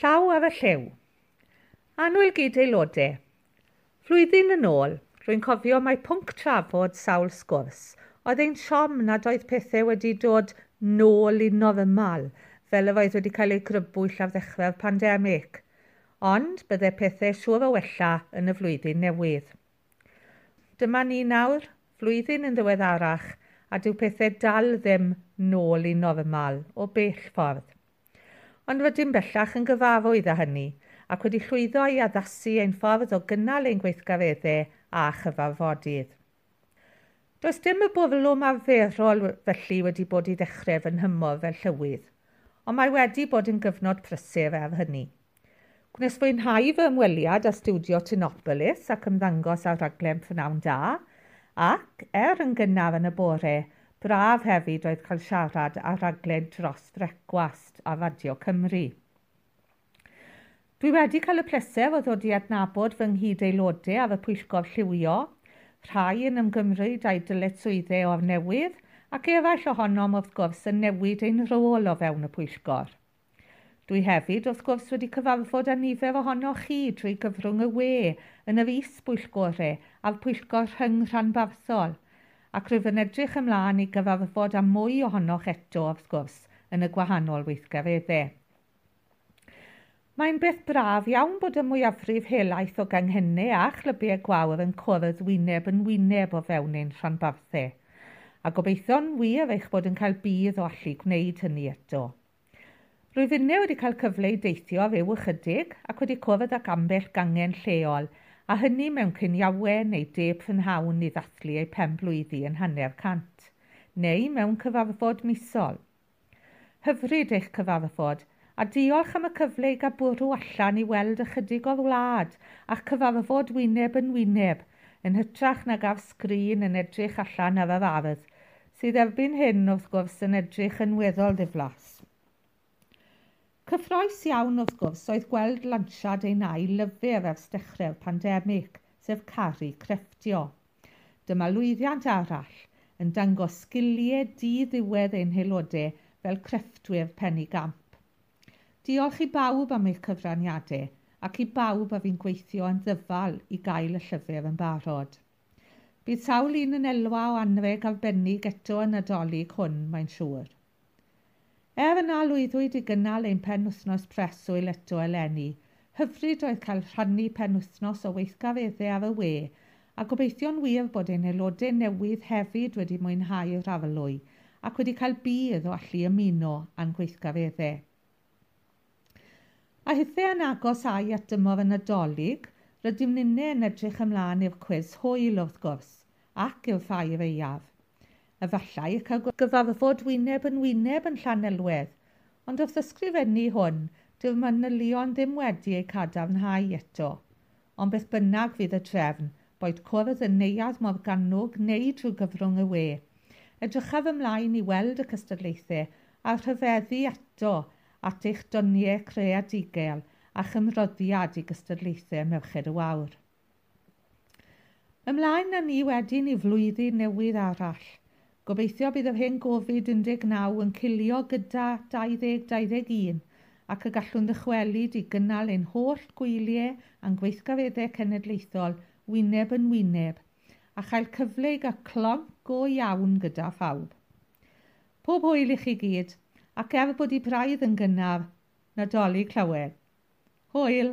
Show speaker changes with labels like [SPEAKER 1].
[SPEAKER 1] Llaw ar y lliw. Anwyl gyd aelodau. Flwyddyn yn ôl, rwy'n cofio mai pwnc trafod sawl sgwrs oedd ein siom nad oedd pethau wedi dod nôl i normal fel y roedd wedi cael eu grybwyll ar ddechrau'r pandemig ond byddai pethau siŵr o wella yn y flwyddyn newydd. Dyma ni nawr, flwyddyn yn ddiweddarach, a dyw pethau dal ddim nôl i normal o bell ffordd ond rydym bellach yn gyfarwydd â hynny ac wedi llwyddo i addasu ein ffordd o gynnal ein gweithgareddau a chyfarfodydd. Does dim y bwrlwm arferol felly wedi bod i ddechrau fy nhymor fel llywydd, ond mae wedi bod yn gyfnod prysur ar hynny. Gwnes fwynhau fy ymweliad â studio Tinopolis ac ymddangos ar raglen prynawn da, ac er yn gynnar yn y bore, Braf hefyd oedd cael siarad ar raglen dros brecwast a Radio Cymru. Dwi wedi cael y plesau o ddod i adnabod fy nghyd aelodau a fy pwyllgor lliwio, rhai yn ymgymryd a'u dyletswyddau o'r newydd ac efall ohonom wrth gwrs yn newid ein rôl o fewn y pwyllgor. Dwi hefyd wrth gwrs wedi cyfarfod â nifer ohonoch chi drwy gyfrwng y we yn yr is bwyllgorau a'r pwyllgor rhyng rhanbarthol ac rwyf yn edrych ymlaen i gyfarfod am mwy ohonoch eto wrth gwrs yn y gwahanol weithgareddau. Mae'n beth braf iawn bod y mwyafrif helaeth o ganghennau a chlybiau gwawr yn cwrdd wyneb yn wyneb o fewn ein rhanbarthau, a gobeithio'n wir eich bod yn cael bydd o allu gwneud hynny eto. Rwyf unnau wedi cael cyfle i deithio ryw ychydig ac wedi cwrdd ac ambell gangen lleol – a hynny mewn cyniawen neu de prynhawn i ddathlu eu penblwyddi yn hanner cant, neu mewn cyfarfod misol. Hyfryd eich cyfarfod a diolch am y cyfle i gael bwrw allan i weld ychydig o'r wlad a'ch cyfarfod wyneb yn wyneb yn hytrach nag ar sgrin yn edrych allan ar yr ardd, sydd erbyn hyn wrth gwrs yn edrych yn weddol ddiflas. Cyffroes iawn wrth gwrs oedd gweld lansiad ein nai lyfr ers dechrau'r pandemig, sef caru crefftio. Dyma lwyddiant arall yn dangos sgiliau di-ddiwedd ein haelodau fel crefftwyr penny gamp. Diolch i bawb am eich cyfraniadau ac i bawb a fi'n gweithio yn ddyfal i gael y llyfr yn barod. Bydd sawl un yn elwa o anreg arbennig eto yn adolyg hwn, mae'n siŵr. Er yna lwyddwyd i gynnal ein penwthnos preswyl eto eleni. Hyfryd oedd cael rhannu penwthnos o weithgareddau ar y we a gobeithio'n wir bod ein aelodau newydd hefyd wedi mwynhau y rafylwy ac wedi cael bydd o allu ymuno â'n gweithgareddau. A hithau yn agos ai at dymor yn nadolig, rydym ninnau yn edrych ymlaen i'r cwis hwyl wrth gwrs ac i'r ffair eiaf efallai cael gyfarfod wyneb yn wyneb yn Llanelwedd, ond wrth ysgrifennu hwn, dyw'r manylion ddim wedi eu cadarnhau eto. Ond beth bynnag fydd y trefn, boed cwrdd yn neuad mor ganwg neu drwy gyfrwng y we. Edrychaf ymlaen i weld y cystadlaethau a rhyfeddu eto at eich doniau creadigol a chymroddiad i gystadlaethau Merched y Wawr. Ymlaen na ni wedyn i flwyddyn newydd arall – Gobeithio bydd yr hen Gofid-19 yn cilio gyda 2021 ac y gallwn ddychwelyd i gynnal ein holl gwyliau a'n gweithgareddau cenedlaethol wyneb yn wyneb a chael cyfle i gael clonc go iawn gyda phawb. Pob hwyl i chi gyd ac er bod i braidd yn gynnar, nadolig clywed. Hwyl!